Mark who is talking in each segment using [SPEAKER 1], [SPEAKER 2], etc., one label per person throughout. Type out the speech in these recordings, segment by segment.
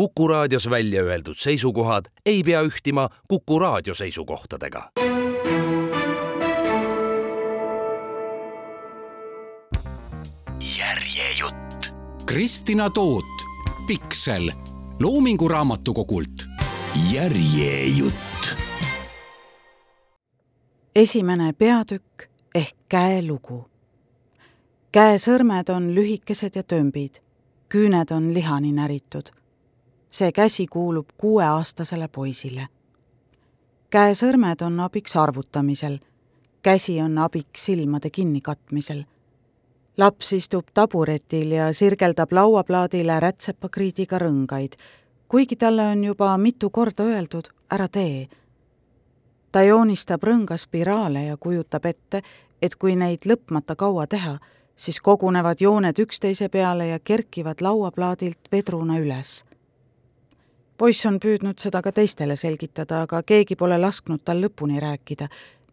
[SPEAKER 1] Kuku raadios välja öeldud seisukohad ei pea ühtima Kuku raadio seisukohtadega.
[SPEAKER 2] järjejutt. Kristina Toot, Piksel, Loomingu Raamatukogult. järjejutt.
[SPEAKER 3] esimene peatükk ehk käelugu. käesõrmed on lühikesed ja tömbid, küüned on lihani näritud see käsi kuulub kuueaastasele poisile. käesõrmed on abiks arvutamisel, käsi on abiks silmade kinnikatmisel. laps istub taburetil ja sirgeldab lauaplaadile rätsepakriidiga rõngaid, kuigi talle on juba mitu korda öeldud, ära tee. ta joonistab rõnga spiraale ja kujutab ette, et kui neid lõpmata kaua teha, siis kogunevad jooned üksteise peale ja kerkivad lauaplaadilt vedruna üles poiss on püüdnud seda ka teistele selgitada, aga keegi pole lasknud tal lõpuni rääkida,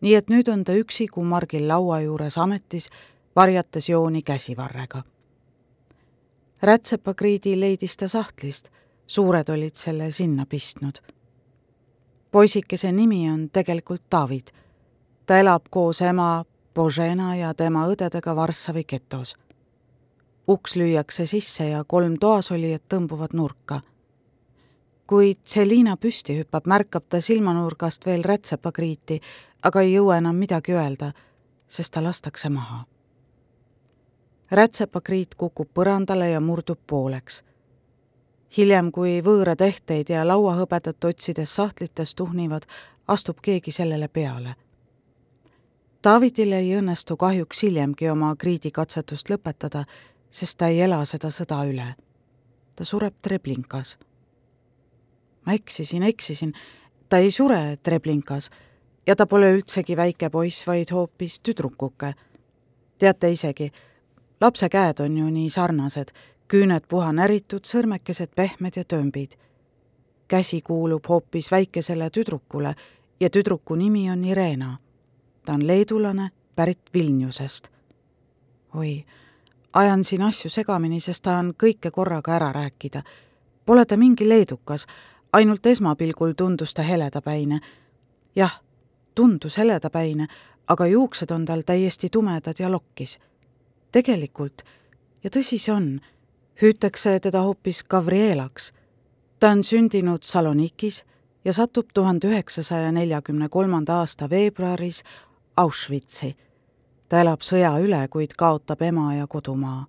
[SPEAKER 3] nii et nüüd on ta üksi kummargil laua juures ametis, varjates jooni käsivarrega. rätsepakriidi leidis ta sahtlist, suured olid selle sinna pistnud. poisikese nimi on tegelikult David. ta elab koos ema Božena ja tema õdedega Varssavi getos. uks lüüakse sisse ja kolm toasolijat tõmbuvad nurka kui Tselina püsti hüppab, märkab ta silmanurgast veel rätsepakriiti, aga ei jõua enam midagi öelda, sest ta lastakse maha. rätsepakriit kukub põrandale ja murdub pooleks. hiljem, kui võõrad ehteid ja lauahõbedat otsides sahtlites tuhnivad, astub keegi sellele peale. Davidil ei õnnestu kahjuks hiljemgi oma kriidikatsetust lõpetada, sest ta ei ela seda sõda üle. ta sureb Treblinkas ma eksisin, eksisin, ta ei sure Treblinkas ja ta pole üldsegi väike poiss, vaid hoopis tüdrukuke. teate isegi, lapse käed on ju nii sarnased, küüned puha näritud, sõrmekesed pehmed ja tömbid. käsi kuulub hoopis väikesele tüdrukule ja tüdruku nimi on Irena. ta on leedulane, pärit Vilniusest. oi, ajan siin asju segamini, sest tahan kõike korraga ära rääkida. Pole ta mingi leedukas ainult esmapilgul tundus ta heledapäine. jah, tundus heledapäine, aga juuksed on tal täiesti tumedad ja lokkis. tegelikult, ja tõsi see on, hüütakse teda hoopis Gavrielaks. ta on sündinud Salonikis ja satub tuhande üheksasaja neljakümne kolmanda aasta veebruaris Auschwitzi. ta elab sõja üle, kuid kaotab ema ja kodumaa.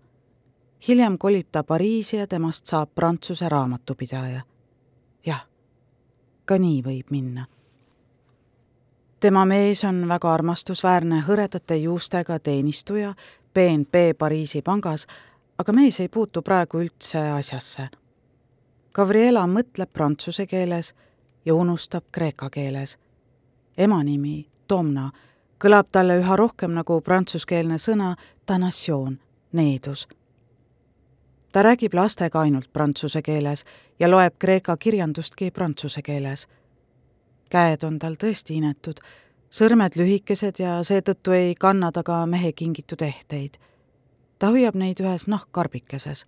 [SPEAKER 3] hiljem kolib ta Pariisi ja temast saab Prantsuse raamatupidaja ka nii võib minna. tema mees on väga armastusväärne hõredate juustega teenistuja BNP Pariisi pangas, aga mees ei puutu praegu üldse asjasse. Gabriela mõtleb prantsuse keeles ja unustab kreeka keeles. ema nimi, Tomna, kõlab talle üha rohkem nagu prantsuskeelne sõna tanatsioon, needus ta räägib lastega ainult prantsuse keeles ja loeb kreeka kirjandustki prantsuse keeles. käed on tal tõesti inetud, sõrmed lühikesed ja seetõttu ei kanna ta ka mehe kingitud ehteid. ta hoiab neid ühes nahkkarbikeses.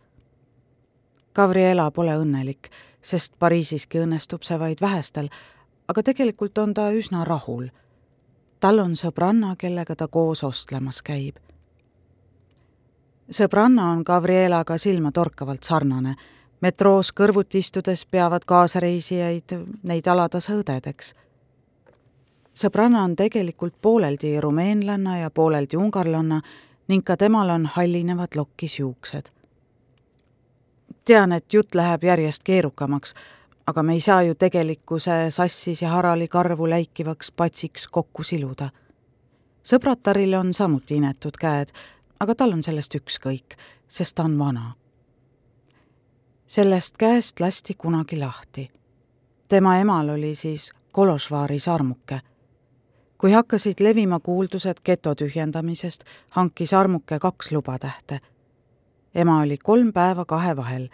[SPEAKER 3] Gabriela pole õnnelik, sest Pariisiski õnnestub see vaid vähestel, aga tegelikult on ta üsna rahul. tal on sõbranna, kellega ta koos ostlemas käib sõbranna on Gabrielaga silmatorkavalt sarnane. metroos kõrvuti istudes peavad kaasareisijaid neid alatase õdedeks. sõbranna on tegelikult pooleldi rumeenlanna ja pooleldi ungarlanna ning ka temal on hallinevad lokkis juuksed. tean, et jutt läheb järjest keerukamaks, aga me ei saa ju tegelikkuse sassis ja harali karvu läikivaks patsiks kokku siluda sõbrataril on samuti inetud käed aga tal on sellest ükskõik, sest ta on vana. sellest käest lasti kunagi lahti. tema emal oli siis Kološvaari sarmuke. kui hakkasid levima kuuldused geto tühjendamisest, hankis armuke kaks lubatähte. ema oli kolm päeva kahe vahel,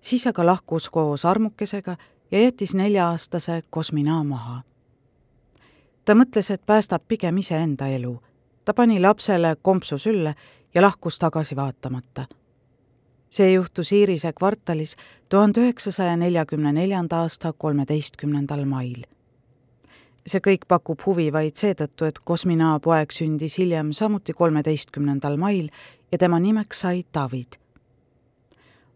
[SPEAKER 3] siis aga lahkus koos armukesega ja jättis nelja-aastase Kosmina maha. ta mõtles, et päästab pigem iseenda elu ta pani lapsele kompsu sülle ja lahkus tagasi vaatamata. see juhtus Iirise kvartalis tuhande üheksasaja neljakümne neljanda aasta kolmeteistkümnendal mail. see kõik pakub huvi vaid seetõttu, et Kosmina poeg sündis hiljem samuti kolmeteistkümnendal mail ja tema nimeks sai David.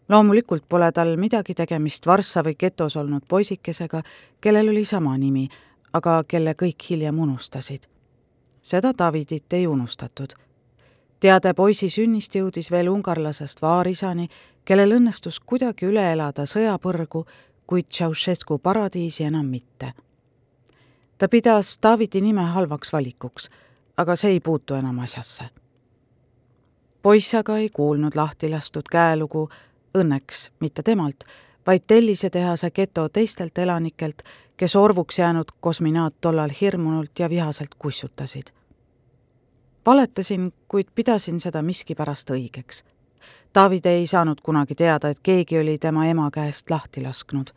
[SPEAKER 3] loomulikult pole tal midagi tegemist Varssavi getos olnud poisikesega, kellel oli sama nimi, aga kelle kõik hiljem unustasid. Seda Davidit ei unustatud teade poisi sünnist jõudis veel ungarlasest vaarisani, kellel õnnestus kuidagi üle elada sõjapõrgu, kuid Ceausescu paradiisi enam mitte. ta pidas Davidi nime halvaks valikuks, aga see ei puutu enam asjasse. poiss aga ei kuulnud lahti lastud käelugu, õnneks mitte temalt, vaid tellisetehase geto teistelt elanikelt, kes orvuks jäänud kosminaat tollal hirmunult ja vihaselt kussutasid valetasin, kuid pidasin seda miskipärast õigeks. David ei saanud kunagi teada, et keegi oli tema ema käest lahti lasknud.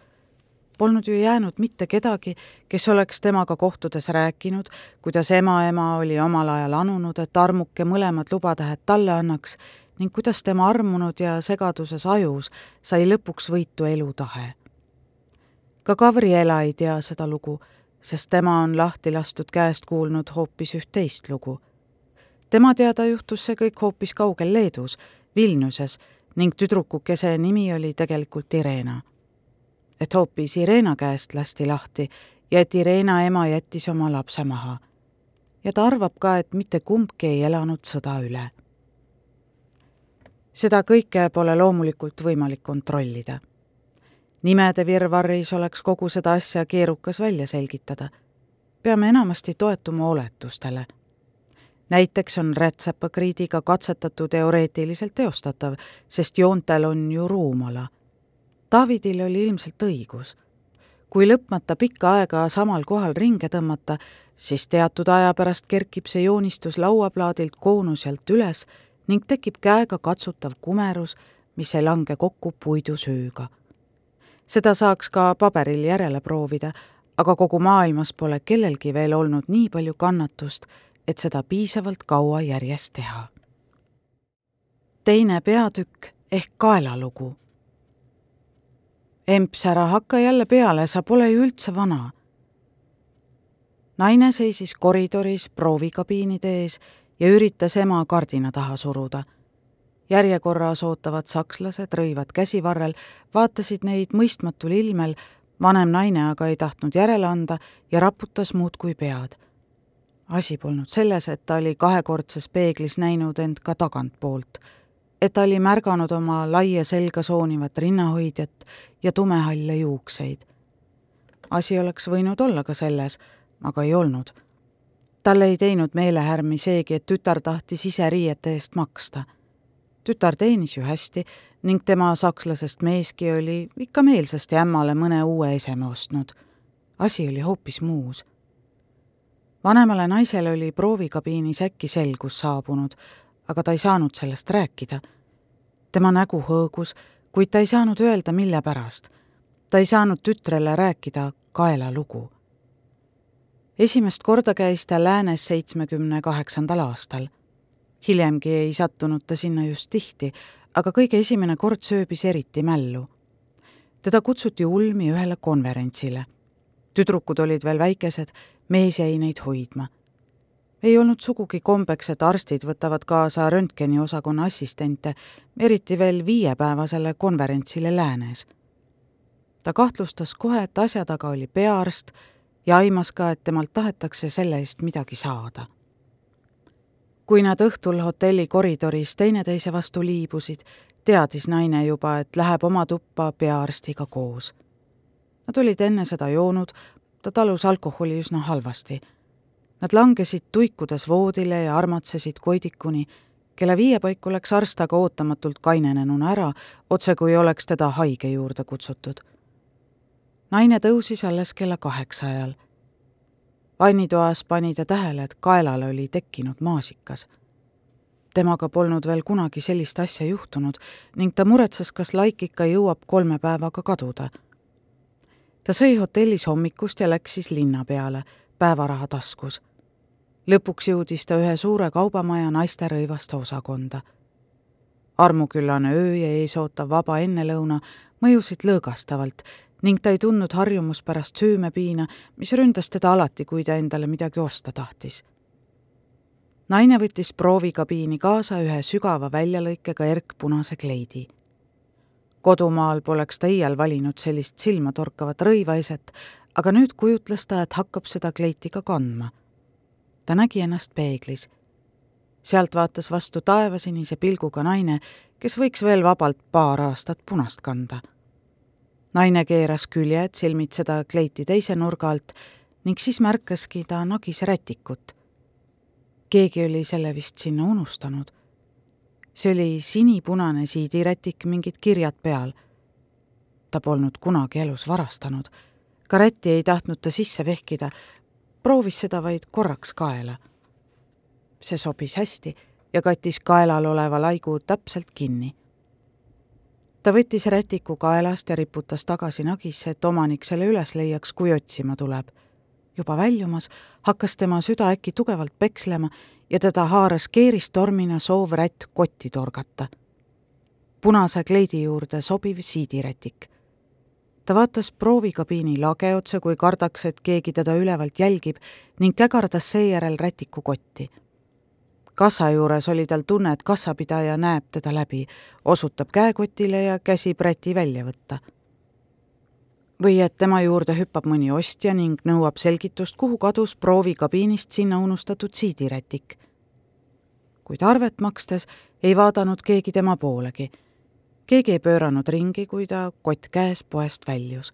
[SPEAKER 3] Polnud ju jäänud mitte kedagi, kes oleks temaga kohtudes rääkinud, kuidas ema-ema oli omal ajal anunud, et armuke mõlemad lubatähed talle annaks ning kuidas tema armunud ja segaduses ajus sai lõpuks võitu elutahe. Ka Gavriela ei tea seda lugu, sest tema on lahti lastud käest kuulnud hoopis üht teist lugu tema teada juhtus see kõik hoopis kaugel Leedus, Vilniuses ning tüdrukukese nimi oli tegelikult Irena. et hoopis Irena käest lasti lahti ja et Irena ema jättis oma lapse maha. ja ta arvab ka, et mitte kumbki ei elanud sõda üle. seda kõike pole loomulikult võimalik kontrollida. Nimede virvarris oleks kogu seda asja keerukas välja selgitada. peame enamasti toetuma oletustele näiteks on rätsepakriidiga katsetatu teoreetiliselt teostatav, sest joontel on ju ruumala. Davidil oli ilmselt õigus. kui lõpmata pikka aega samal kohal ringe tõmmata, siis teatud aja pärast kerkib see joonistus lauaplaadilt koonuselt üles ning tekib käega katsutav kumerus, mis ei lange kokku puidusööga. Seda saaks ka paberil järele proovida, aga kogu maailmas pole kellelgi veel olnud nii palju kannatust et seda piisavalt kaua järjest teha. teine peatükk ehk kaelalugu. emps, ära hakka jälle peale, sa pole ju üldse vana. naine seisis koridoris proovikabiinide ees ja üritas ema kardina taha suruda. Järjekorras ootavad sakslased rõivad käsivarrel, vaatasid neid mõistmatul ilmel, vanem naine aga ei tahtnud järele anda ja raputas muudkui pead asi polnud selles, et ta oli kahekordses peeglis näinud end ka tagantpoolt, et ta oli märganud oma laia selga soonivat rinnahoidjat ja tumehalle juukseid. asi oleks võinud olla ka selles, aga ei olnud. talle ei teinud meelehärmi seegi, et tütar tahtis ise riiete eest maksta. Tütar teenis ju hästi ning tema sakslasest meeski oli ikka meelsasti ämmale mõne uue eseme ostnud. asi oli hoopis muus vanemale naisele oli proovikabiinis äkki selgus saabunud, aga ta ei saanud sellest rääkida. tema nägu hõõgus, kuid ta ei saanud öelda, mille pärast. ta ei saanud tütrele rääkida kaelalugu. esimest korda käis ta läänes seitsmekümne kaheksandal aastal. Hiljemgi ei sattunud ta sinna just tihti, aga kõige esimene kord sööbis eriti mällu. teda kutsuti ulmi ühele konverentsile. tüdrukud olid veel väikesed mees jäi neid hoidma. ei olnud sugugi kombeks, et arstid võtavad kaasa röntgeniosakonna assistente, eriti veel viiepäevasele konverentsile läänes. ta kahtlustas kohe, et asja taga oli peaarst ja aimas ka, et temalt tahetakse selle eest midagi saada. Kui nad õhtul hotelli koridoris teineteise vastu liibusid, teadis naine juba, et läheb oma tuppa peaarstiga koos. Nad olid enne seda joonud, ta talus alkoholi üsna halvasti. Nad langesid tuikudes voodile ja armatsesid koidikuni, kella viie paiku läks arst aga ootamatult kainenenuna ära, otse kui oleks teda haige juurde kutsutud. naine tõusis alles kella kaheksa ajal. Vannitoas pani ta tähele, et kaelale oli tekkinud maasikas. temaga polnud veel kunagi sellist asja juhtunud ning ta muretses, kas laik ikka jõuab kolme päevaga kaduda ta sõi hotellis hommikust ja läks siis linna peale, päevaraha taskus. lõpuks jõudis ta ühe suure kaubamaja naisterõivaste osakonda. armuküllane öö ja eesootav vaba ennelõuna mõjusid lõõgastavalt ning ta ei tundnud harjumuspärast süümepiina, mis ründas teda alati, kui ta endale midagi osta tahtis. naine võttis proovikabiini kaasa ühe sügava väljalõikega erkpunase kleidi. kodumaal poleks ta iial valinud sellist silmatorkavat rõivaeset, aga nüüd kujutles ta, et hakkab seda kleiti ka kandma. ta nägi ennast peeglis. sealt vaatas vastu taevasinise pilguga naine, kes võiks veel vabalt paar aastat punast kanda naine keeras küljed silmitseda kleiti teise nurga alt ning siis märkaski ta nagis rätikut. keegi oli selle vist sinna unustanud. see oli sinipunane siidirätik, mingid kirjad peal. ta polnud kunagi elus varastanud. ka rätti ei tahtnud ta sisse vehkida, proovis seda vaid korraks kaela. see sobis hästi ja kattis kaelal oleva laigu täpselt kinni ta võttis rätiku kaelast ja riputas tagasi nagisse, et omanik selle üles leiaks, kui otsima tuleb. juba väljumas hakkas tema süda äkki tugevalt pekslema ja teda haaras keeristormina soov rätt kotti torgata. punase kleidi juurde sobiv siidirätik. ta vaatas proovikabiini lage otsa, kui kardaks, et keegi teda ülevalt jälgib ning kägardas seejärel rätiku kotti kassa juures oli tal tunne, et kassapidaja näeb teda läbi, osutab käekotile ja käsib räti välja võtta. või et tema juurde hüppab mõni ostja ning nõuab selgitust, kuhu kadus proovikabiinist sinna unustatud siidirätik. kuid arvet makstes ei vaadanud keegi tema poolegi. keegi ei pööranud ringi, kui ta kott käes poest väljus.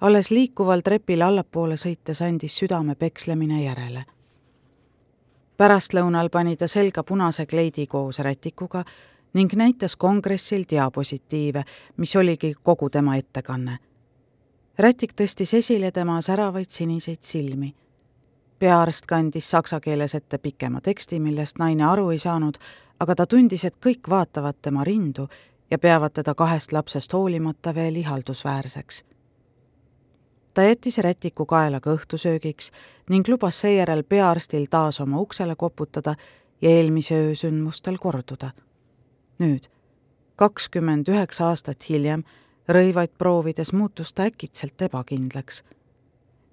[SPEAKER 3] alles liikuval trepil allapoole sõites andis südame pekslemine järele pärastlõunal pani ta selga punase kleidi koos rätikuga ning näitas kongressil diapositiive, mis oligi kogu tema ettekanne. rätik tõstis esile tema säravaid siniseid silmi. peaarst kandis saksa keeles ette pikema teksti, millest naine aru ei saanud, aga ta tundis, et kõik vaatavad tema rindu ja peavad teda kahest lapsest hoolimata veel ihaldusväärseks ta jättis rätiku kaelaga õhtusöögiks ning lubas seejärel peaarstil taas oma uksele koputada ja eelmise öö sündmustel korduda. nüüd, kakskümmend üheksa aastat hiljem, rõivaid proovides muutus ta äkitselt ebakindlaks.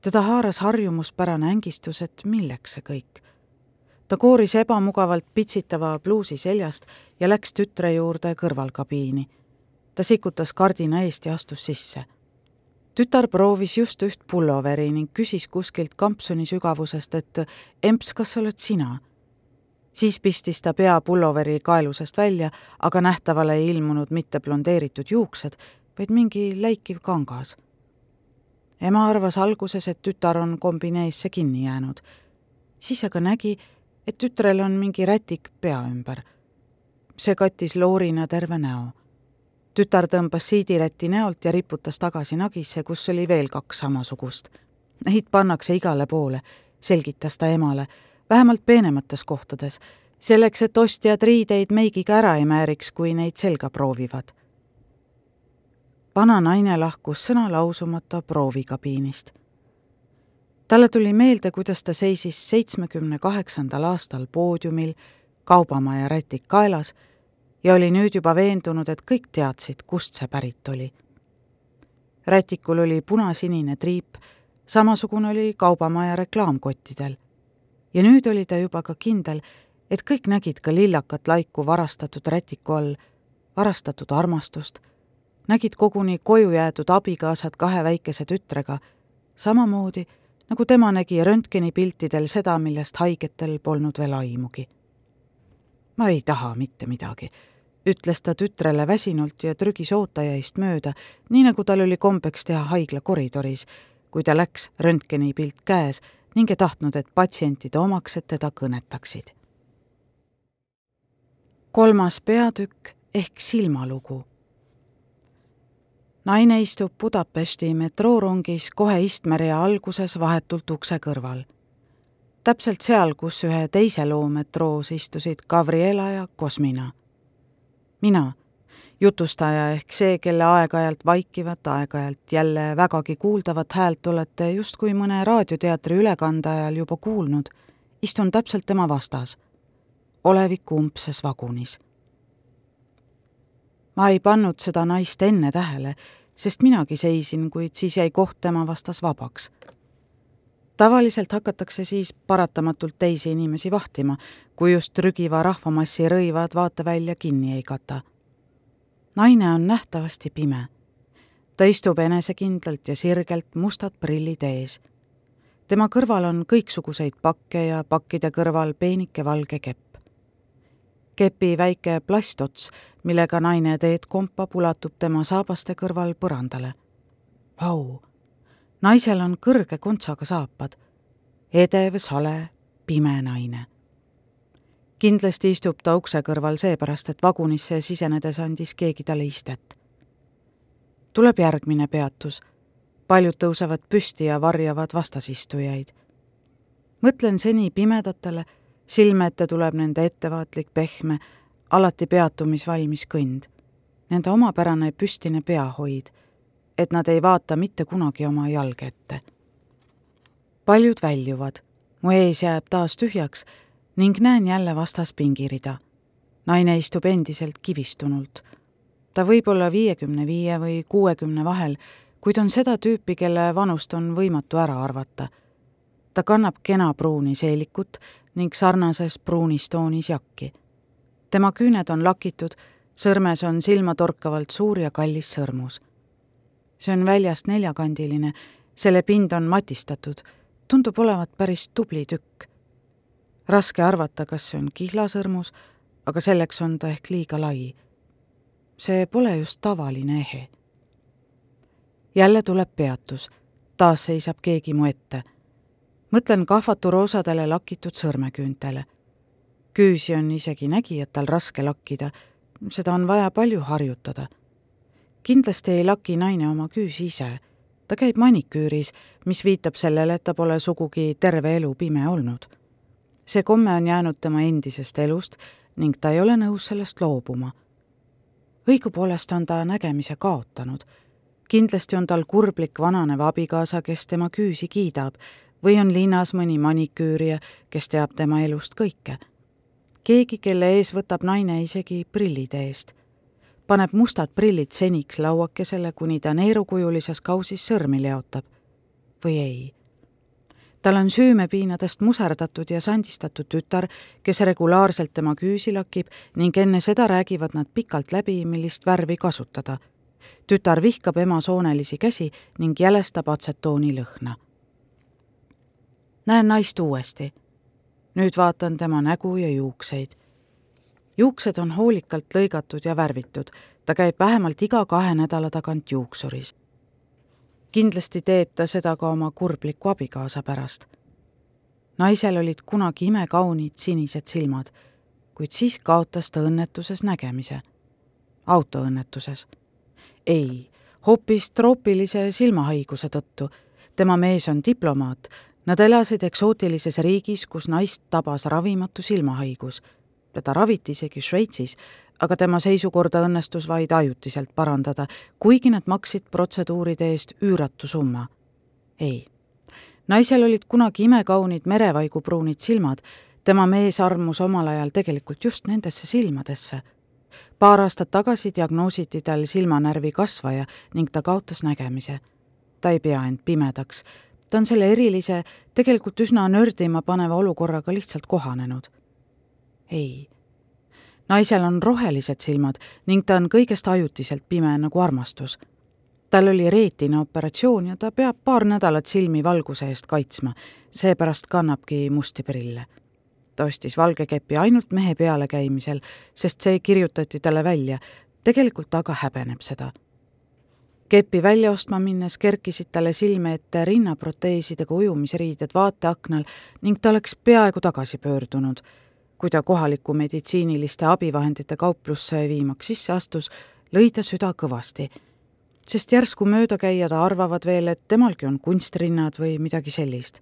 [SPEAKER 3] teda haaras harjumuspärane ängistus, et milleks see kõik. ta kooris ebamugavalt pitsitava pluusi seljast ja läks tütre juurde kõrvalkabiini. ta sikutas kardina eest ja astus sisse tütar proovis just üht pulloveri ning küsis kuskilt kampsuni sügavusest, et emps, kas oled sina? siis pistis ta pea pulloveri kaelusest välja, aga nähtavale ei ilmunud mitte blondeeritud juuksed, vaid mingi läikiv kangas. ema arvas alguses, et tütar on kombineesse kinni jäänud. siis aga nägi, et tütrel on mingi rätik pea ümber. see kattis loorina terve näo tütar tõmbas siidiräti näolt ja riputas tagasi nagisse, kus oli veel kaks samasugust. Neid pannakse igale poole, selgitas ta emale, vähemalt peenemates kohtades, selleks, et ostjad riideid meigiga ära ei määriks, kui neid selga proovivad. vana naine lahkus sõna lausumata proovikabiinist. talle tuli meelde, kuidas ta seisis seitsmekümne kaheksandal aastal poodiumil, kaubamaja rätik kaelas ja oli nüüd juba veendunud, et kõik teadsid, kust see pärit oli. rätikul oli punasinine triip, samasugune oli kaubamaja reklaamkottidel. ja nüüd oli ta juba ka kindel, et kõik nägid ka lillakat laiku varastatud rätiku all, varastatud armastust, nägid koguni koju jäetud abikaasad kahe väikese tütrega, samamoodi nagu tema nägi röntgenipiltidel seda, millest haigetel polnud veel aimugi. ma ei taha mitte midagi ütles ta tütrele väsinult ja trügis ootajaist mööda, nii nagu tal oli kombeks teha haigla koridoris, kui ta läks röntgenipilt käes ning ei tahtnud, et patsientide omaksed teda kõnetaksid. kolmas peatükk ehk silmalugu. naine istub Budapesti metroorongis kohe istmerea alguses vahetult ukse kõrval. täpselt seal, kus ühe teise loo metroos istusid Gabriela ja Kosmina mina, jutustaja ehk see, kelle aeg-ajalt vaikivat, aeg-ajalt jälle vägagi kuuldavat häält olete justkui mõne raadioteatri ülekande ajal juba kuulnud, istun täpselt tema vastas, oleviku umbses vagunis. ma ei pannud seda naist enne tähele, sest minagi seisin, kuid siis jäi koht tema vastas vabaks. Tavaliselt hakatakse siis paratamatult teisi inimesi vahtima, kui just trügiva rahvamassi rõivad vaatevälja kinni ei kata. naine on nähtavasti pime. ta istub enesekindlalt ja sirgelt, mustad prillid ees. tema kõrval on kõiksuguseid pakke ja pakkide kõrval peenike valge kepp kepi väike plastots, millega naine teed kompab, ulatub tema saabaste kõrval põrandale. Vau! Naisel on kõrge kontsaga saapad. edev, sale, pime naine. kindlasti istub ta ukse kõrval seepärast, et vagunisse sisenedes andis keegi talle istet. tuleb järgmine peatus. paljud tõusevad püsti ja varjavad vastasistujaid. mõtlen seni pimedatele silme ette tuleb nende ettevaatlik, pehme, alati peatumisvalmis kõnd. Nende omapärane püstine peahoid, et nad ei vaata mitte kunagi oma jalge ette. paljud väljuvad, mu ees jääb taas tühjaks ning näen jälle vastas pingirida. naine istub endiselt kivistunult. ta võib olla viiekümne viie või kuuekümne vahel, kuid on seda tüüpi, kelle vanust on võimatu ära arvata. ta kannab kena pruuni seelikut ning sarnases pruunis toonis jakki. tema küüned on lakitud, sõrmes on silmatorkavalt suur ja kallis sõrmus. See on väljast neljakandiline, selle pind on matistatud, tundub olevat päris tubli tükk. raske arvata, kas see on kihlasõrmus, aga selleks on ta ehk liiga lai. see pole just tavaline ehe. jälle tuleb peatus, taas seisab keegi mu ette mõtlen kahvatu roosadele lakitud sõrmeküüntele. küüsi on isegi nägijatel raske lakkida, seda on vaja palju harjutada. Kindlasti ei laki naine oma küüsi ise, ta käib maniküüris, mis viitab sellele, et ta pole sugugi terve elu pime olnud. see komme on jäänud tema endisest elust ning ta ei ole nõus sellest loobuma. õigupoolest on ta nägemise kaotanud kindlasti on tal kurblik vananev abikaasa, kes tema küüsi kiidab või on linnas mõni maniküürija, kes teab tema elust kõike. keegi, kelle ees võtab naine isegi prillide eest. Paneb mustad prillid seniks lauakesele, kuni ta neerukujulises kausis sõrmi leotab. või ei. tal on süümepiinadest muserdatud ja sandistatud tütar, kes regulaarselt tema küüsi lakib ning enne seda räägivad nad pikalt läbi, millist värvi kasutada tütar vihkab ema soonelisi käsi ning jälestab atsetooni lõhna näen naist uuesti. nüüd vaatan tema nägu ja juukseid. Juuksed on hoolikalt lõigatud ja värvitud, ta käib vähemalt iga kahe nädala tagant juuksuris. kindlasti teeb ta seda ka oma kurbliku abikaasa pärast. naisel olid kunagi imekaunid sinised silmad, kuid siis kaotas ta õnnetuses nägemise. autoõnnetuses. ei, hoopis troopilise silmahaiguse tõttu. tema mees on diplomaat Nad elasid eksootilises riigis, kus naist tabas ravimatu silmahaigus. Teda raviti isegi Šveitsis, aga tema seisukorda õnnestus vaid ajutiselt parandada, kuigi nad maksid protseduuride eest üüratu summa. ei. naisel olid kunagi imekaunid merevaigupruunid silmad, tema mees armus omal ajal tegelikult just nendesse silmadesse. paar aastat tagasi diagnoositi tal silmanärvi kasvaja ning ta kaotas nägemise. ta ei pea end pimedaks ta on selle erilise, tegelikult üsna nördima paneva olukorraga lihtsalt kohanenud. Ei. naisel on rohelised silmad ning ta on kõigest ajutiselt pime nagu armastus. tal oli reetina operatsioon ja ta peab paar nädalat silmi valguse eest kaitsma, seepärast kannabki musti prille. ta ostis valge kepi ainult mehe pealekäimisel, sest see kirjutati talle välja, tegelikult aga häbeneb seda kepi välja ostma minnes kerkisid talle silme ette rinnaproteesidega ujumisriided vaateaknal ning ta oleks peaaegu tagasi pöördunud. Kui ta kohalikku meditsiiniliste abivahendite kauplusse viimaks sisse astus, lõi ta süda kõvasti. sest järsku möödakäijad arvavad veel, et temalgi on kunstrinnad või midagi sellist.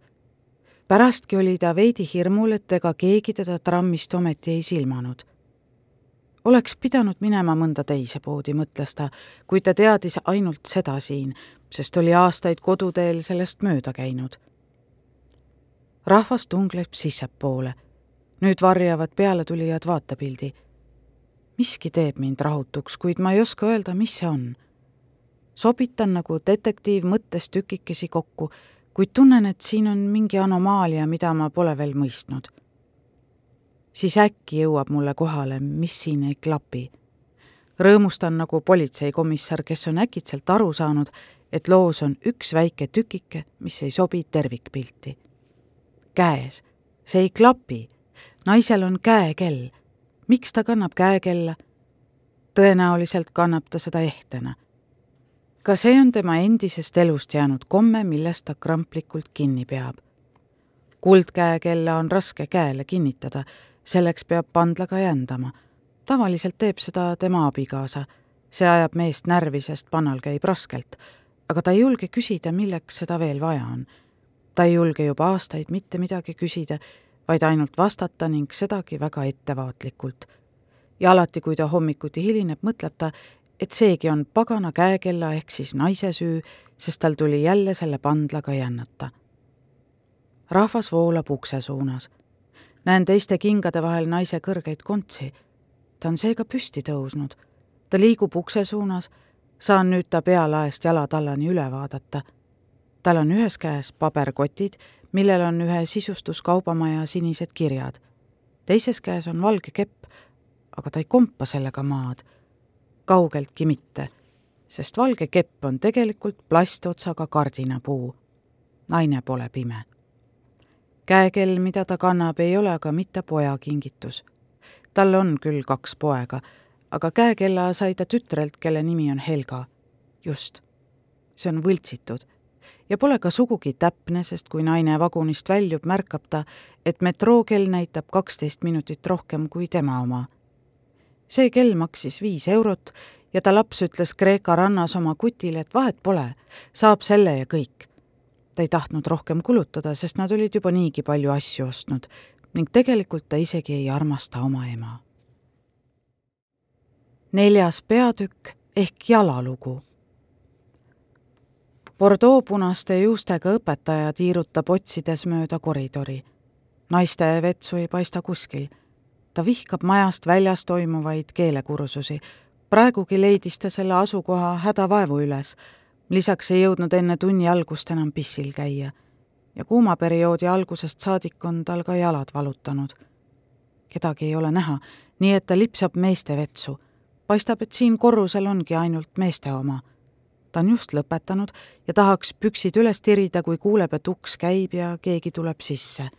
[SPEAKER 3] pärastki oli ta veidi hirmul, et ega keegi teda trammist ometi ei silmanud oleks pidanud minema mõnda teise poodi, mõtles ta, kuid ta teadis ainult seda siin, sest oli aastaid koduteel sellest mööda käinud. rahvas tungleb sissepoole. Nüüd varjavad pealetulijad vaatepildi. miski teeb mind rahutuks, kuid ma ei oska öelda, mis see on. sobitan nagu detektiiv mõttes tükikesi kokku, kuid tunnen, et siin on mingi anomaalia, mida ma pole veel mõistnud. siis äkki jõuab mulle kohale, mis siin ei klapi. rõõmustan nagu politseikomissar, kes on äkitselt aru saanud, et loos on üks väike tükike, mis ei sobi tervikpilti. käes, see ei klapi. Naisel on käekell. miks ta kannab käekella? tõenäoliselt kannab ta seda ehtena. ka see on tema endisest elust jäänud komme, millest ta kramplikult kinni peab. kuldkäekella on raske käele kinnitada, selleks peab pandlaga jändama. tavaliselt teeb seda tema abikaasa. see ajab meest närvi, sest pannal käib raskelt aga ta ei julge küsida, milleks seda veel vaja on. ta ei julge juba aastaid mitte midagi küsida, vaid ainult vastata ning sedagi väga ettevaatlikult. ja alati, kui ta hommikuti hilineb, mõtleb ta, et seegi on pagana käekella ehk siis naise süü, sest tal tuli jälle selle pandlaga jännata. rahvas voolab ukse suunas. näen teiste kingade vahel naise kõrgeid kontsi. ta on seega püsti tõusnud. ta liigub ukse suunas saan nüüd ta pealaest jalatallani üle vaadata. tal on ühes käes paberkotid, millel on ühe sisustuskaubamaja sinised kirjad. teises käes on valge kepp, aga ta ei kompa sellega maad. kaugeltki mitte, sest valge kepp on tegelikult plastotsaga kardinapuu. naine pole pime. käekell, mida ta kannab, ei ole aga mitte poja kingitus. tal on küll kaks poega aga käekella sai ta tütrelt, kelle nimi on Helga. just. see on võltsitud. Ja pole ka sugugi täpne, sest kui naine vagunist väljub, märkab ta, et metrookell näitab kaksteist minutit rohkem kui tema oma. see kell maksis viis eurot ja ta laps ütles Kreeka rannas oma kutile, et vahet pole, saab selle ja kõik. ta ei tahtnud rohkem kulutada, sest nad olid juba niigi palju asju ostnud ning tegelikult ta isegi ei armasta oma ema neljas peatükk ehk jalalugu. Bordeaux punaste juustega õpetaja tiirutab otsides mööda koridori. naiste vetsu ei paista kuskil. ta vihkab majast väljas toimuvaid keelekursusi. praegugi leidis ta selle asukoha hädavaevu üles. lisaks ei jõudnud enne tunni algust enam pissil käia. ja kuumaperioodi algusest saadik on tal ka jalad valutanud. kedagi ei ole näha, nii et ta lipsab meeste vetsu paistab, et siin korrusel ongi ainult meeste oma. Ta on just lõpetanud ja tahaks püksid üles tirida, kui kuuleb, et uks käib ja keegi tuleb sisse.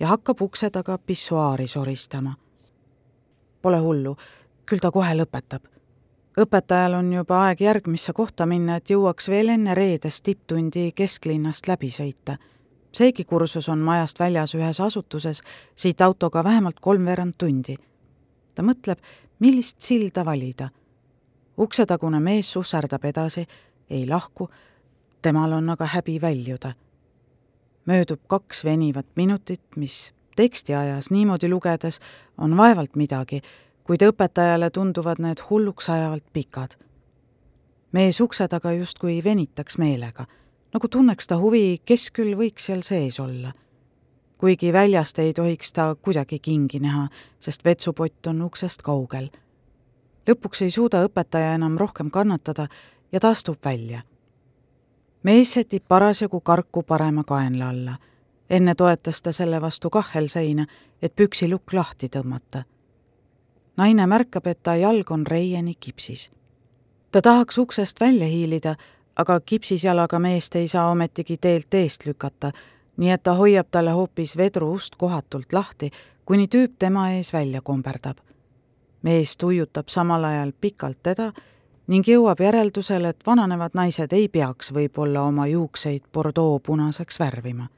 [SPEAKER 3] ja hakkab ukse taga pissuaari soristama. Pole hullu, küll ta kohe lõpetab. õpetajal on juba aeg järgmisse kohta minna, et jõuaks veel enne reedest tipptundi kesklinnast läbi sõita seegi kursus on majast väljas ühes asutuses, siit autoga vähemalt kolmveerand tundi. ta mõtleb, millist silda valida. Uksetagune mees susserdab edasi, ei lahku, temal on aga häbi väljuda. möödub kaks venivat minutit, mis tekstiajas niimoodi lugedes on vaevalt midagi, kuid õpetajale tunduvad need hulluks ajavalt pikad. mees ukse taga justkui venitaks meelega, nagu tunneks ta huvi, kes küll võiks seal sees olla kuigi väljast ei tohiks ta kuidagi kingi näha, sest vetsupott on uksest kaugel. Lõpuks ei suuda õpetaja enam rohkem kannatada ja ta astub välja. mees sätib parasjagu karku parema kaenla alla. enne toetas ta selle vastu kahhelseina, et püksilukk lahti tõmmata. naine märkab, et ta jalg on reieni kipsis. ta tahaks uksest välja hiilida, aga kipsis jalaga meest ei saa ometigi teelt eest lükata nii et ta hoiab talle hoopis vedru ust kohatult lahti, kuni tüüp tema ees välja komberdab. Mees tuiutab samal ajal pikalt teda ning jõuab järeldusele, et vananevad naised ei peaks võib-olla oma juukseid Bordeaux punaseks värvima.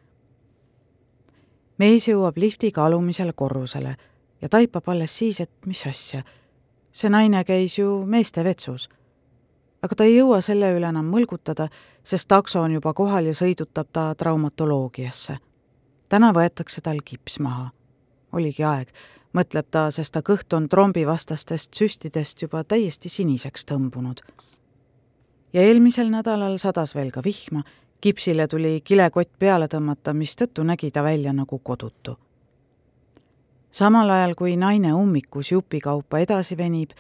[SPEAKER 3] mees jõuab liftiga alumisele korrusele ja taipab alles siis, et mis asja, see naine käis ju meeste vetsus aga ta ei jõua selle üle enam mõlgutada, sest takso on juba kohal ja sõidutab ta traumatoloogiasse. täna võetakse tal kips maha. oligi aeg, mõtleb ta, sest ta kõht on trombivastastest süstidest juba täiesti siniseks tõmbunud. ja eelmisel nädalal sadas veel ka vihma, kipsile tuli kilekott peale tõmmata, mistõttu nägi ta välja nagu kodutu. samal ajal, kui naine ummikus jupikaupa edasi venib,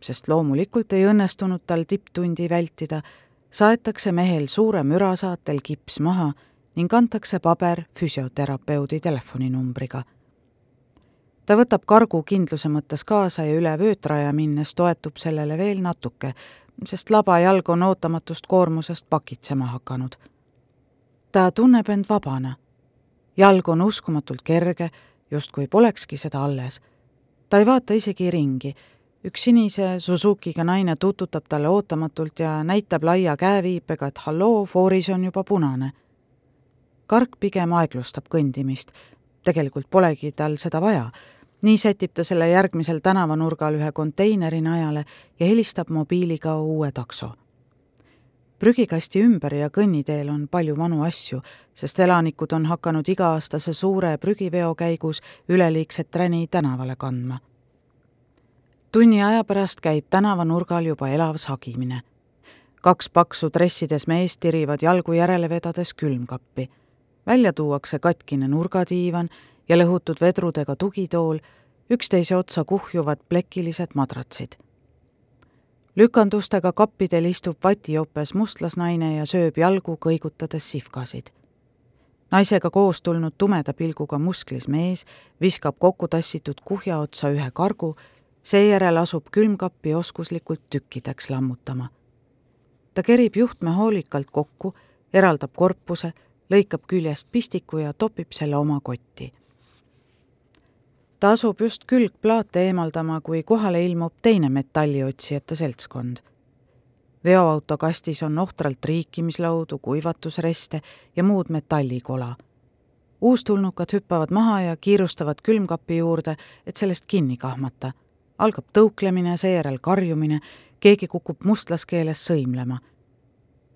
[SPEAKER 3] sest loomulikult ei õnnestunud tal tipptundi vältida, saetakse mehel suure müra saatel kips maha ning antakse paber füsioterapeudi telefoninumbriga. Ta võtab kargu kindluse mõttes kaasa ja üle vöötraja minnes toetub sellele veel natuke, sest laba jalg on ootamatust koormusest pakitsema hakanud. ta tunneb end vabana. jalg on uskumatult kerge, justkui polekski seda alles. ta ei vaata isegi ringi üks sinise Suzukiga naine tututab talle ootamatult ja näitab laia käeviipega, et halloo, fooris on juba punane. Kark pigem aeglustab kõndimist. tegelikult polegi tal seda vaja. Nii sätib ta selle järgmisel tänavanurgal ühe konteineri najale ja helistab mobiiliga uue takso. prügikasti ümber ja kõnniteel on palju vanu asju, sest elanikud on hakanud iga-aastase suure prügiveo käigus üleliigset räni tänavale kandma tunni aja pärast käib tänavanurgal juba elav sagimine. kaks paksu dressides meest tirivad jalgu järele vedades külmkappi. välja tuuakse katkine nurgadiivan ja lõhutud vedrudega tugitool, üksteise otsa kuhjuvad plekilised madratsid. lükandustega kappidel istub vatijopes mustlasnaine ja sööb jalgu, kõigutades sihvkasid naisega koos tulnud tumeda pilguga musklis mees viskab kokku tassitud kuhja otsa ühe kargu seejärel asub külmkappi oskuslikult tükkideks lammutama. ta kerib juhtme hoolikalt kokku, eraldab korpuse, lõikab küljest pistiku ja topib selle oma kotti. Ta asub just külgplaate eemaldama, kui kohale ilmub teine metalliotsijate seltskond. veoauto kastis on ohtralt riikimislaudu, kuivatusreste ja muud metallikola uustulnukad hüppavad maha ja kiirustavad külmkapi juurde, et sellest kinni kahmata algab tõuklemine, seejärel karjumine, keegi kukub mustlaskeeles sõimlema.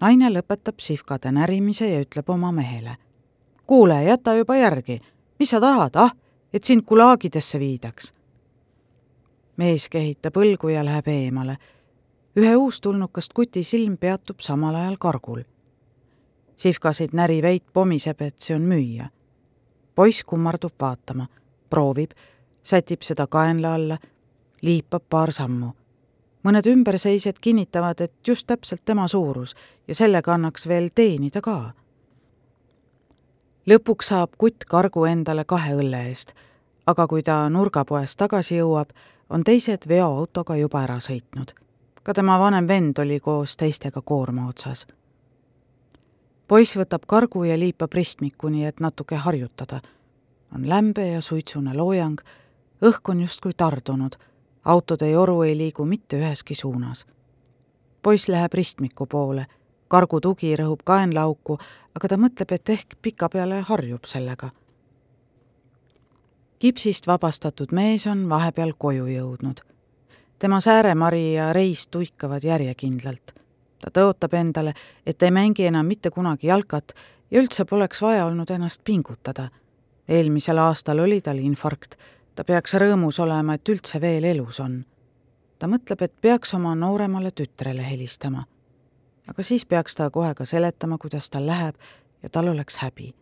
[SPEAKER 3] naine lõpetab sihvkade närimise ja ütleb oma mehele. kuule, jäta juba järgi, mis sa tahad, ah, et sind gulaagidesse viidaks. mees kehitab õlgu ja läheb eemale. ühe uustulnukast kuti silm peatub samal ajal kargul. sihvkasid näri veit pomiseb, et see on müüja. poiss kummardub vaatama, proovib, sätib seda kaenla alla liipab paar sammu. mõned ümberseisjad kinnitavad, et just täpselt tema suurus ja sellega annaks veel teenida ka. Lõpuks saab kutt kargu endale kahe õlle eest, aga kui ta nurgapoest tagasi jõuab, on teised veoautoga juba ära sõitnud. ka tema vanem vend oli koos teistega koorma otsas. poiss võtab kargu ja liipab ristmikku, nii et natuke harjutada. on lämbe ja suitsune loojang, õhk on justkui tardunud autode joru ei liigu mitte üheski suunas. poiss läheb ristmiku poole, kargu tugi rõhub kaenlaauku, aga ta mõtleb, et ehk pikapeale harjub sellega. kipsist vabastatud mees on vahepeal koju jõudnud. tema sääremari ja reis tuikavad järjekindlalt. ta tõotab endale, et ei mängi enam mitte kunagi jalkat ja üldse poleks vaja olnud ennast pingutada. eelmisel aastal oli tal infarkt ta peaks rõõmus olema, et üldse veel elus on. ta mõtleb, et peaks oma nooremale tütrele helistama. Aga siis peaks ta kohe ka seletama, kuidas tal läheb ja tal oleks häbi.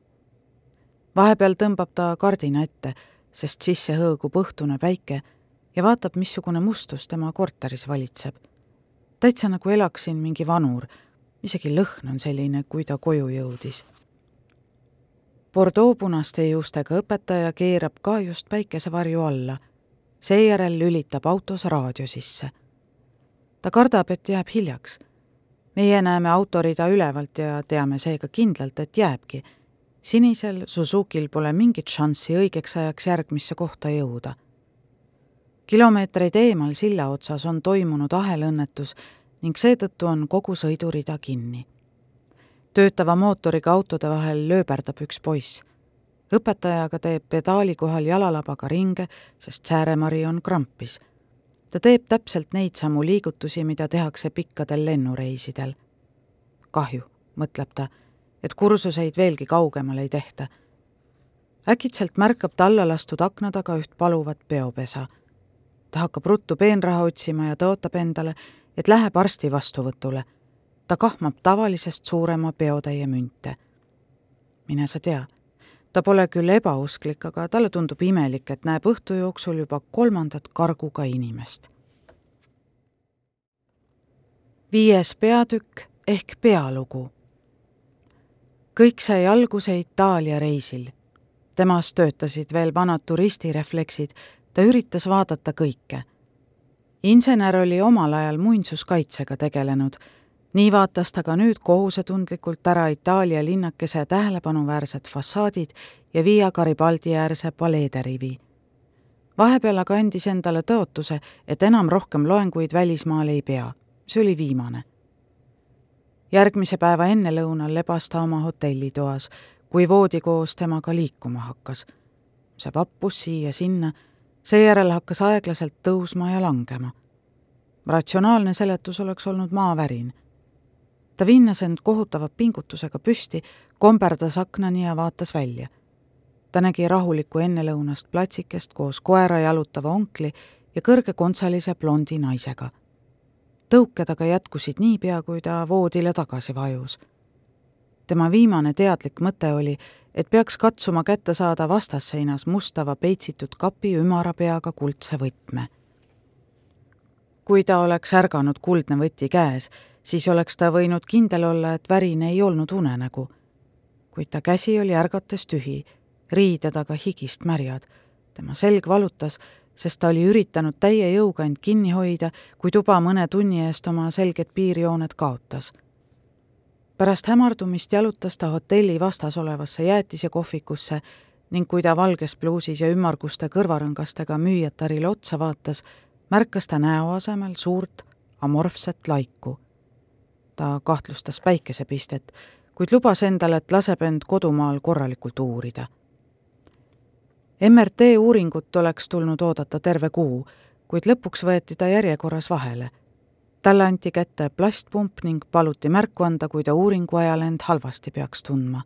[SPEAKER 3] vahepeal tõmbab ta kardina ette, sest sisse hõõgub õhtune päike ja vaatab, missugune mustus tema korteris valitseb. täitsa nagu elaks siin mingi vanur, isegi lõhn on selline, kui ta koju jõudis Bordeaux punaste juustega õpetaja keerab ka just päikesevarju alla. seejärel lülitab autos raadio sisse. ta kardab, et jääb hiljaks. Meie näeme autorida ülevalt ja teame seega kindlalt, et jääbki. sinisel Suzukil pole mingit šanssi õigeks ajaks järgmisse kohta jõuda. kilomeetreid eemal silla otsas on toimunud ahelõnnetus ning seetõttu on kogu sõidurida kinni töötava mootoriga autode vahel lööberdab üks poiss. õpetaja aga teeb pedaali kohal jalalabaga ringe, sest sääremari on krampis. Ta teeb täpselt neid samu liigutusi, mida tehakse pikkadel lennureisidel. kahju, mõtleb ta, et kursuseid veelgi kaugemal ei tehta. äkitselt märkab ta alla lastud akna taga üht paluvat peopesa. ta hakkab ruttu peenraha otsima ja tõotab endale, et läheb arsti vastuvõtule ta kahmab tavalisest suurema peotäie münte. mine sa tea, ta pole küll ebausklik, aga talle tundub imelik, et näeb õhtu jooksul juba kolmandat karguga inimest. viies peatükk ehk pealugu. kõik sai alguse Itaalia reisil. temas töötasid veel vanad turistirefleksid, ta üritas vaadata kõike. insener oli omal ajal muinsuskaitsega tegelenud nii vaatas ta ka nüüd kohusetundlikult ära Itaalia linnakese tähelepanuväärsed fassaadid ja Via Garibaldi äärse paleederivi. vahepeal aga andis endale tõotuse, et enam rohkem loenguid välismaal ei pea. see oli viimane. järgmise päeva ennelõunal lebas ta oma hotellitoas, kui voodi koos temaga liikuma hakkas. see vappus siia-sinna, seejärel hakkas aeglaselt tõusma ja langema ratsionaalne seletus oleks olnud maavärin ta vinnas end kohutava pingutusega püsti, komberdas aknani ja vaatas välja. ta nägi rahulikku ennelõunast platsikest koos koera jalutava onkli ja kõrgekontsalise blondi naisega. tõuked aga jätkusid niipea, kui ta voodile tagasi vajus. tema viimane teadlik mõte oli, et peaks katsuma kätte saada vastasseinas mustava peitsitud kapi ümara peaga kuldse võtme. kui ta oleks ärganud kuldne võti käes, siis oleks ta võinud kindel olla, et värin ei olnud unenägu. kuid ta käsi oli ärgates tühi, riided aga higist märjad. tema selg valutas, sest ta oli üritanud täie jõuga end kinni hoida, kui tuba mõne tunni eest oma selged piirjooned kaotas. pärast hämardumist jalutas ta hotelli vastas olevasse jäätisekohvikusse ning kui ta valges pluusis ja ümmarguste kõrvarõngastega müüjatarile otsa vaatas, märkas ta näo asemel suurt amorfset laiku ta kahtlustas päikesepistet, kuid lubas endale, et laseb end kodumaal korralikult uurida. MRT uuringut oleks tulnud oodata terve kuu, kuid lõpuks võeti ta järjekorras vahele. talle anti kätte plastpump ning paluti märku anda, kui ta uuringu ajal end halvasti peaks tundma.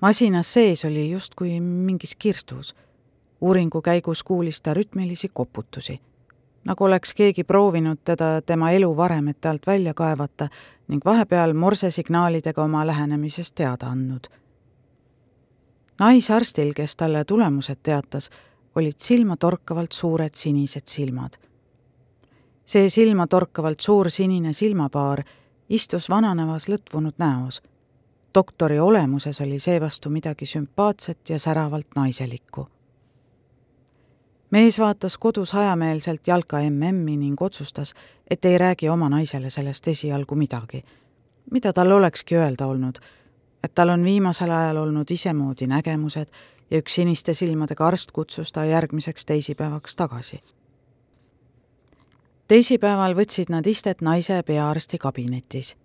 [SPEAKER 3] masinas sees oli justkui mingis kirstus. uuringu käigus kuulis ta rütmilisi koputusi nagu oleks keegi proovinud teda tema eluvaremete alt välja kaevata ning vahepeal morsesignaalidega oma lähenemisest teada andnud. naisarstil, kes talle tulemused teatas, olid silmatorkavalt suured sinised silmad. see silmatorkavalt suur sinine silmapaar istus vananevas lõtvunud näos. doktori olemuses oli seevastu midagi sümpaatset ja säravalt naiselikku mees vaatas kodus hajameelselt jalka MM-i ning otsustas, et ei räägi oma naisele sellest esialgu midagi. mida tal olekski öelda olnud, et tal on viimasel ajal olnud isemoodi nägemused ja üks siniste silmadega arst kutsus ta järgmiseks teisipäevaks tagasi. teisipäeval võtsid nad istet naise peaarsti kabinetis.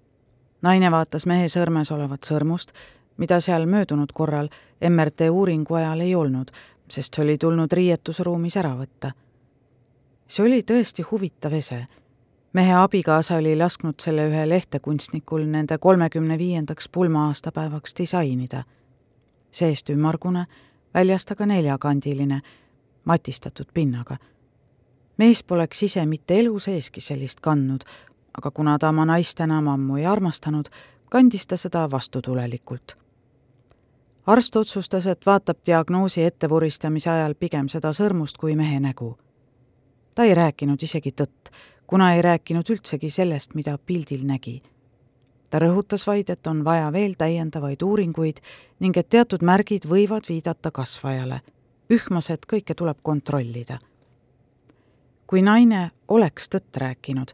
[SPEAKER 3] naine vaatas mehe sõrmes olevat sõrmust, mida seal möödunud korral MRT uuringu ajal ei olnud, sest oli tulnud riietusruumis ära võtta. see oli tõesti huvitav ese. mehe abikaasa oli lasknud selle ühe lehtekunstnikul nende kolmekümne viiendaks pulma-aastapäevaks disainida. seest ümmargune, väljast aga neljakandiline, matistatud pinnaga. mees poleks ise mitte elu seeski sellist kandnud, aga kuna ta oma naist enam ammu ei armastanud, kandis ta seda vastutulelikult arst otsustas, et vaatab diagnoosi ettevuristamise ajal pigem seda sõrmust kui mehe nägu. ta ei rääkinud isegi tõtt, kuna ei rääkinud üldsegi sellest, mida pildil nägi. ta rõhutas vaid, et on vaja veel täiendavaid uuringuid ning et teatud märgid võivad viidata kasvajale. ühmas, et kõike tuleb kontrollida. kui naine oleks tõtt rääkinud,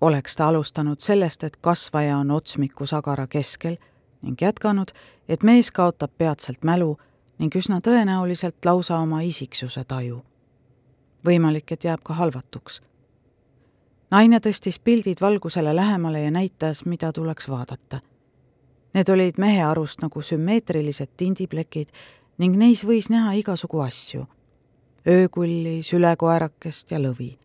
[SPEAKER 3] oleks ta alustanud sellest, et kasvaja on otsmiku sagara keskel ning jätkanud, et mees kaotab peatselt mälu ning üsna tõenäoliselt lausa oma isiksuse taju. võimalik, et jääb ka halvatuks. naine tõstis pildid valgusele lähemale ja näitas, mida tuleks vaadata. Need olid mehe arust nagu sümmeetrilised tindiplekid ning neis võis näha igasugu asju. öökulli, sülekoerakest ja lõvi.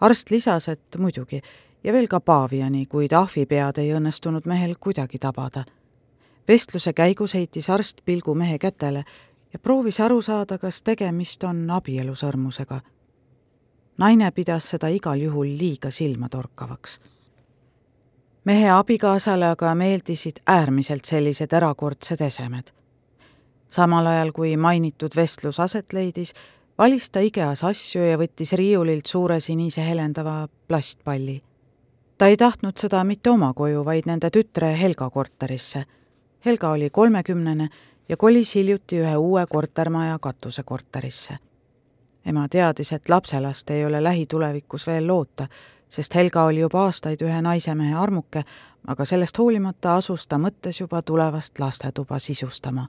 [SPEAKER 3] arst lisas, et muidugi, ja veel ka paaviani, kuid ahvipead ei õnnestunud mehel kuidagi tabada vestluse käigus heitis arst pilgu mehe kätele ja proovis aru saada, kas tegemist on abielusõrmusega. naine pidas seda igal juhul liiga silmatorkavaks. mehe abikaasale aga meeldisid äärmiselt sellised erakordsed esemed. samal ajal, kui mainitud vestlus aset leidis, valis ta IKEA-s asju ja võttis riiulilt suure sinise helendava plastpalli. ta ei tahtnud seda mitte oma koju, vaid nende tütre Helga korterisse. Helga oli kolmekümnene ja kolis hiljuti ühe uue kortermaja katusekorterisse. ema teadis, et lapselast ei ole lähitulevikus veel loota, sest Helga oli juba aastaid ühe naisemehe armuke, aga sellest hoolimata asus ta mõttes juba tulevast lastetuba sisustama.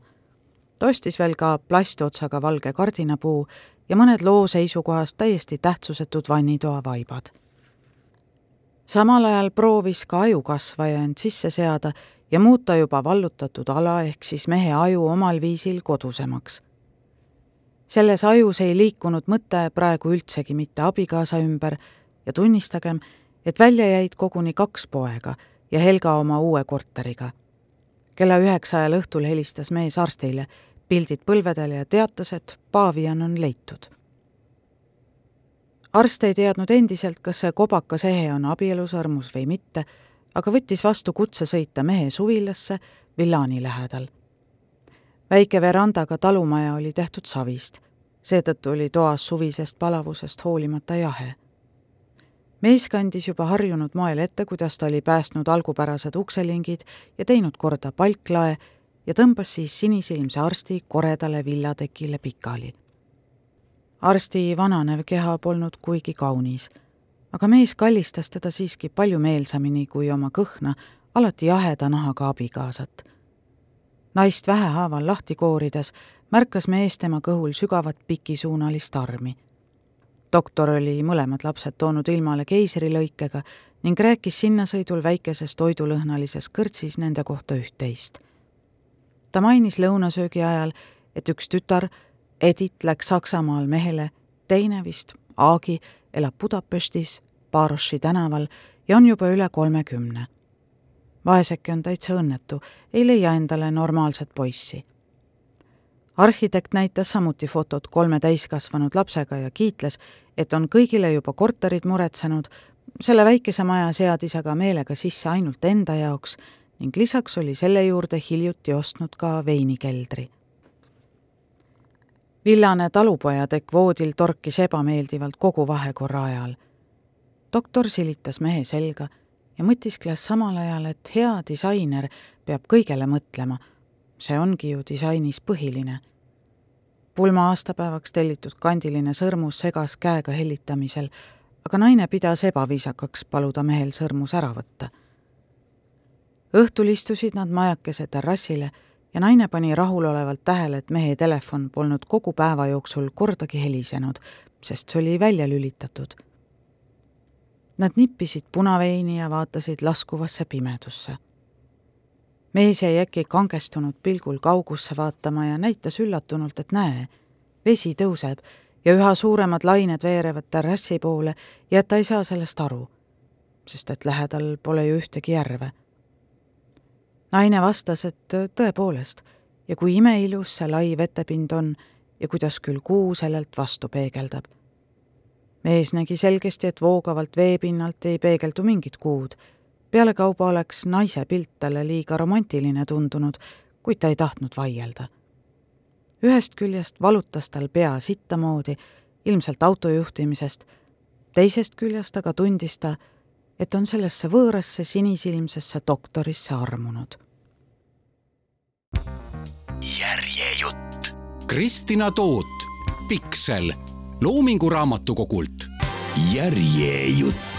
[SPEAKER 3] ta ostis veel ka plastotsaga valge kardinapuu ja mõned loo seisukohast täiesti tähtsusetud vannitoa vaibad. samal ajal proovis ka ajukasvaja end sisse seada ja muuta juba vallutatud ala ehk siis mehe aju omal viisil kodusemaks. selles ajus ei liikunud mõte praegu üldsegi mitte abikaasa ümber ja tunnistagem, et välja jäid koguni kaks poega ja Helga oma uue korteriga. kella üheksa ajal õhtul helistas mees arstile, pildid põlvedel ja teatas, et paavian on leitud. arst ei teadnud endiselt, kas see kobakas ehe on abielusõrmus või mitte, aga võttis vastu kutse sõita mehe suvilasse Villani lähedal. väike verandaga talumaja oli tehtud savist, seetõttu oli toas suvisest palavusest hoolimata jahe mees kandis juba harjunud moel ette, kuidas ta oli päästnud algupärased ukselingid ja teinud korda palklae ja tõmbas siis sinisilmse arsti koredale villatekile pikali. arsti vananev keha polnud kuigi kaunis, aga mees kallistas teda siiski palju meelsamini kui oma kõhna, alati jaheda nahaga abikaasat. naist vähehaaval lahti koorides märkas mees tema kõhul sügavat pikisuunalist armi doktor oli mõlemad lapsed toonud ilmale keisrilõikega ning rääkis sinnasõidul väikeses toidulõhnalises kõrtsis nende kohta üht-teist. ta mainis lõunasöögi ajal, et üks tütar, Edith, läks Saksamaal mehele, teine vist, Aagi, elab Budapestis, Baroši tänaval ja on juba üle kolmekümne. vaeseke on täitsa õnnetu, ei leia endale normaalset poissi arhitekt näitas samuti fotot kolme täiskasvanud lapsega ja kiitles, et on kõigile juba korterid muretsenud, selle väikese maja seadis aga meelega sisse ainult enda jaoks ning lisaks oli selle juurde hiljuti ostnud ka veinikeldri. villane talupojatekk voodil torkis ebameeldivalt kogu vahekorra ajal. Doktor silitas mehe selga ja mõtiskles samal ajal, et hea disainer peab kõigele mõtlema see ongi ju disainis põhiline. pulma aastapäevaks tellitud kandiline sõrmus segas käega hellitamisel, aga naine pidas ebaviisakaks paluda mehel sõrmus ära võtta. õhtul istusid nad majakese terrassile ja naine pani rahulolevalt tähele, et mehe telefon polnud kogu päeva jooksul kordagi helisenud, sest see oli välja lülitatud. Nad nippisid punaveini ja vaatasid laskuvasse pimedusse mees jäi äkki kangestunud pilgul kaugusse vaatama ja näitas üllatunult, et näe, vesi tõuseb ja üha suuremad lained veerevad terrassi poole ja et ta ei saa sellest aru, sest et lähedal pole ju ühtegi järve. naine vastas, et tõepoolest ja kui imeilus see lai vetepind on ja kuidas küll kuu sellelt vastu peegeldab. Mees nägi selgesti, et voogavalt veepinnalt ei peegeldu mingit kuud pealekauba oleks naise pilt talle liiga romantiline tundunud, kuid ta ei tahtnud vaielda. ühest küljest valutas tal pea sittamoodi, ilmselt autojuhtimisest, teisest küljest aga tundis ta, et on sellesse võõrasse sinisilmsesse doktorisse armunud.
[SPEAKER 2] järjejutt. Kristina Toot, Piksel, Loomingu Raamatukogult. järjejutt